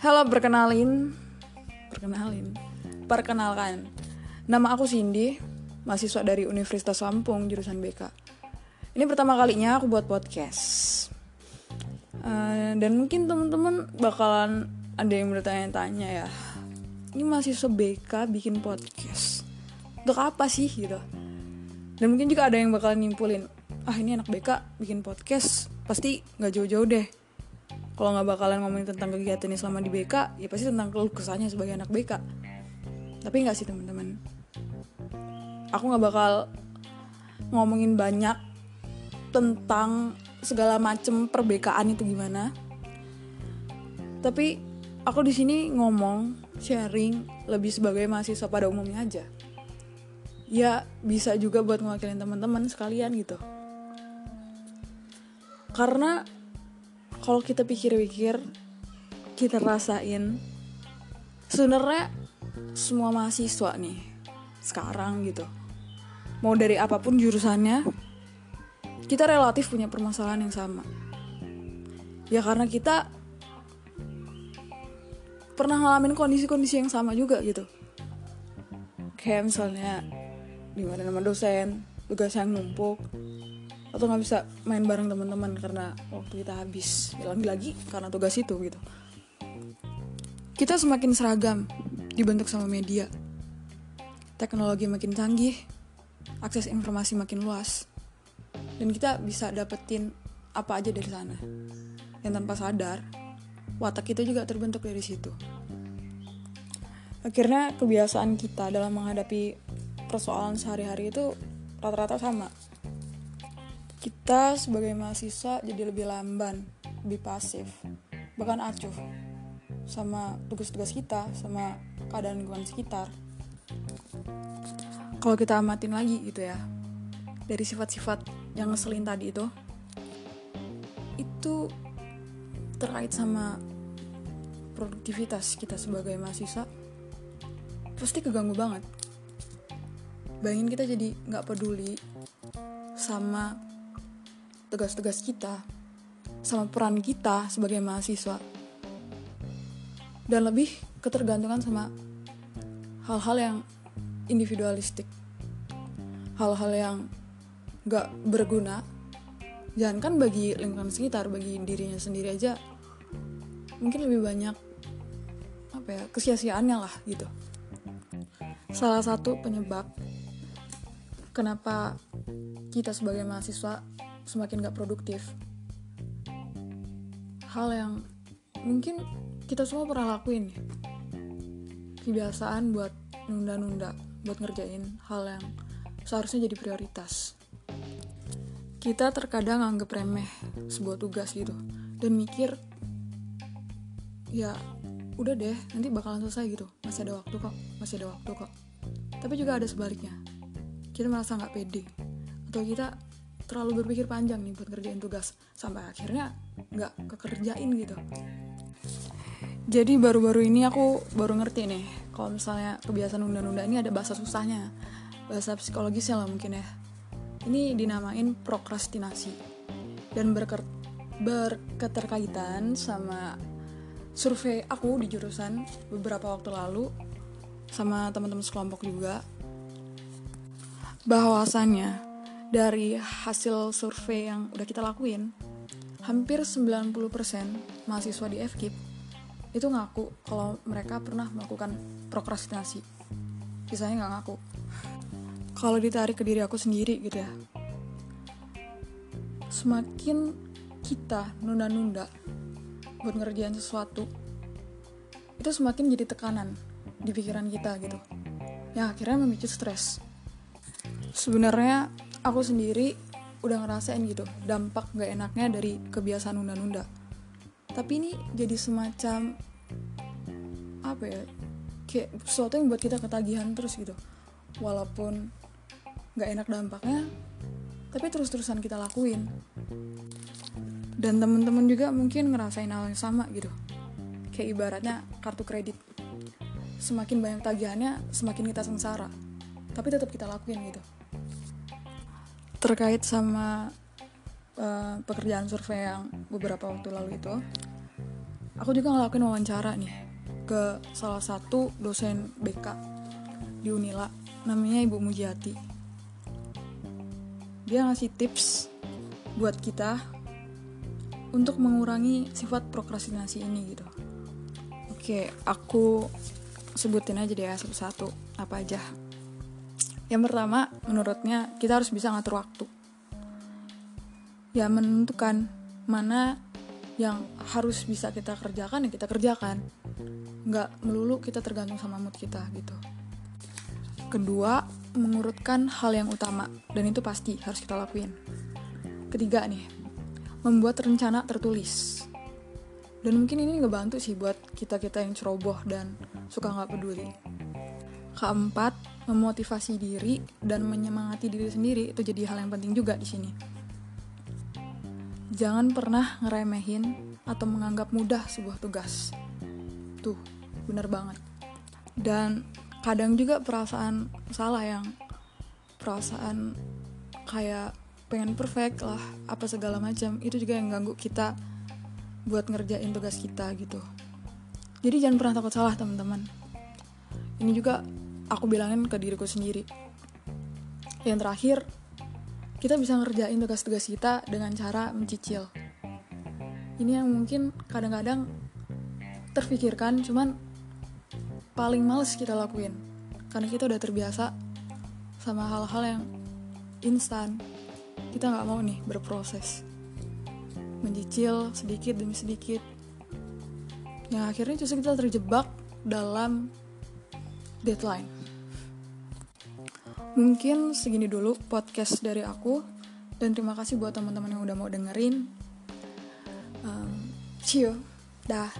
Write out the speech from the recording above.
Halo, perkenalin. Perkenalin. Perkenalkan. Nama aku Cindy, mahasiswa dari Universitas Lampung, jurusan BK. Ini pertama kalinya aku buat podcast. Uh, dan mungkin teman-teman bakalan ada yang bertanya-tanya ya. Ini mahasiswa BK bikin podcast. Untuk apa sih gitu? Dan mungkin juga ada yang bakalan nyimpulin, ah ini anak BK bikin podcast, pasti nggak jauh-jauh deh kalau nggak bakalan ngomongin tentang kegiatannya selama di BK ya pasti tentang keluh kesahnya sebagai anak BK tapi nggak sih teman-teman. Aku nggak bakal ngomongin banyak tentang segala macem perbekaan itu gimana. Tapi aku di sini ngomong sharing lebih sebagai mahasiswa pada umumnya aja. Ya bisa juga buat ngewakilin teman-teman sekalian gitu. Karena kalau kita pikir-pikir kita rasain sebenarnya semua mahasiswa nih sekarang gitu mau dari apa pun jurusannya kita relatif punya permasalahan yang sama. Ya karena kita pernah ngalamin kondisi-kondisi yang sama juga gitu. Kayak misalnya di mana nama dosen tugas yang numpuk atau nggak bisa main bareng teman-teman karena waktu kita habis lagi-lagi karena tugas itu gitu. Kita semakin seragam dibentuk sama media. Teknologi makin canggih akses informasi makin luas dan kita bisa dapetin apa aja dari sana. Yang tanpa sadar watak kita juga terbentuk dari situ. Akhirnya kebiasaan kita dalam menghadapi persoalan sehari-hari itu rata-rata sama kita sebagai mahasiswa jadi lebih lamban, lebih pasif, bahkan acuh sama tugas-tugas kita, sama keadaan lingkungan sekitar. Kalau kita amatin lagi gitu ya, dari sifat-sifat yang ngeselin tadi itu, itu terkait sama produktivitas kita sebagai mahasiswa, pasti keganggu banget. Bayangin kita jadi nggak peduli sama tugas-tugas kita, sama peran kita sebagai mahasiswa, dan lebih ketergantungan sama hal-hal yang individualistik, hal-hal yang gak berguna, jangan kan bagi lingkungan sekitar, bagi dirinya sendiri aja, mungkin lebih banyak apa ya kesia-siaannya lah gitu. Salah satu penyebab kenapa kita sebagai mahasiswa semakin gak produktif. Hal yang mungkin kita semua pernah lakuin ya. Kebiasaan buat nunda-nunda buat ngerjain hal yang seharusnya jadi prioritas. Kita terkadang anggap remeh sebuah tugas gitu dan mikir ya udah deh nanti bakalan selesai gitu. Masih ada waktu kok masih ada waktu kok. Tapi juga ada sebaliknya. Kita merasa nggak pede atau kita terlalu berpikir panjang nih buat ngerjain tugas. Sampai akhirnya nggak kekerjain gitu. Jadi baru-baru ini aku baru ngerti nih kalau misalnya kebiasaan nunda-nunda ini ada bahasa susahnya. Bahasa psikologisnya lah mungkin ya. Ini dinamain prokrastinasi. Dan berker berketerkaitan sama survei aku di jurusan beberapa waktu lalu sama teman-teman sekelompok juga. Bahwasannya dari hasil survei yang udah kita lakuin, hampir 90% mahasiswa di FKIP itu ngaku kalau mereka pernah melakukan prokrastinasi. Sisanya nggak ngaku. Kalau ditarik ke diri aku sendiri gitu ya, semakin kita nunda-nunda buat ngerjain sesuatu, itu semakin jadi tekanan di pikiran kita gitu. Ya akhirnya memicu stres. Sebenarnya aku sendiri udah ngerasain gitu dampak gak enaknya dari kebiasaan nunda-nunda. Tapi ini jadi semacam apa ya kayak sesuatu yang buat kita ketagihan terus gitu. Walaupun gak enak dampaknya tapi terus-terusan kita lakuin. Dan temen-temen juga mungkin ngerasain hal yang sama gitu. Kayak ibaratnya kartu kredit. Semakin banyak tagihannya semakin kita sengsara. Tapi tetap kita lakuin gitu terkait sama uh, pekerjaan survei yang beberapa waktu lalu itu aku juga ngelakuin wawancara nih ke salah satu dosen BK di Unila namanya Ibu Mujiati dia ngasih tips buat kita untuk mengurangi sifat prokrastinasi ini gitu. Oke aku sebutin aja deh ya satu-satu apa aja yang pertama menurutnya kita harus bisa ngatur waktu. Ya menentukan mana yang harus bisa kita kerjakan ya kita kerjakan. Nggak melulu kita tergantung sama mood kita gitu. Kedua mengurutkan hal yang utama dan itu pasti harus kita lakuin. Ketiga nih membuat rencana tertulis. Dan mungkin ini ngebantu sih buat kita kita yang ceroboh dan suka nggak peduli keempat memotivasi diri dan menyemangati diri sendiri. Itu jadi hal yang penting juga di sini. Jangan pernah ngeremehin atau menganggap mudah sebuah tugas. Tuh bener banget. Dan kadang juga perasaan salah yang perasaan kayak pengen perfect lah apa segala macam itu juga yang ganggu kita buat ngerjain tugas kita gitu. Jadi jangan pernah takut salah teman-teman ini juga aku bilangin ke diriku sendiri. Yang terakhir kita bisa ngerjain tugas-tugas kita dengan cara mencicil. Ini yang mungkin kadang-kadang terfikirkan cuman paling males kita lakuin. Karena kita udah terbiasa sama hal-hal yang instan. Kita nggak mau nih berproses. Mencicil sedikit demi sedikit. Yang akhirnya justru kita terjebak dalam deadline. Mungkin segini dulu podcast dari aku dan terima kasih buat teman-teman yang udah mau dengerin. Um, see you. Dah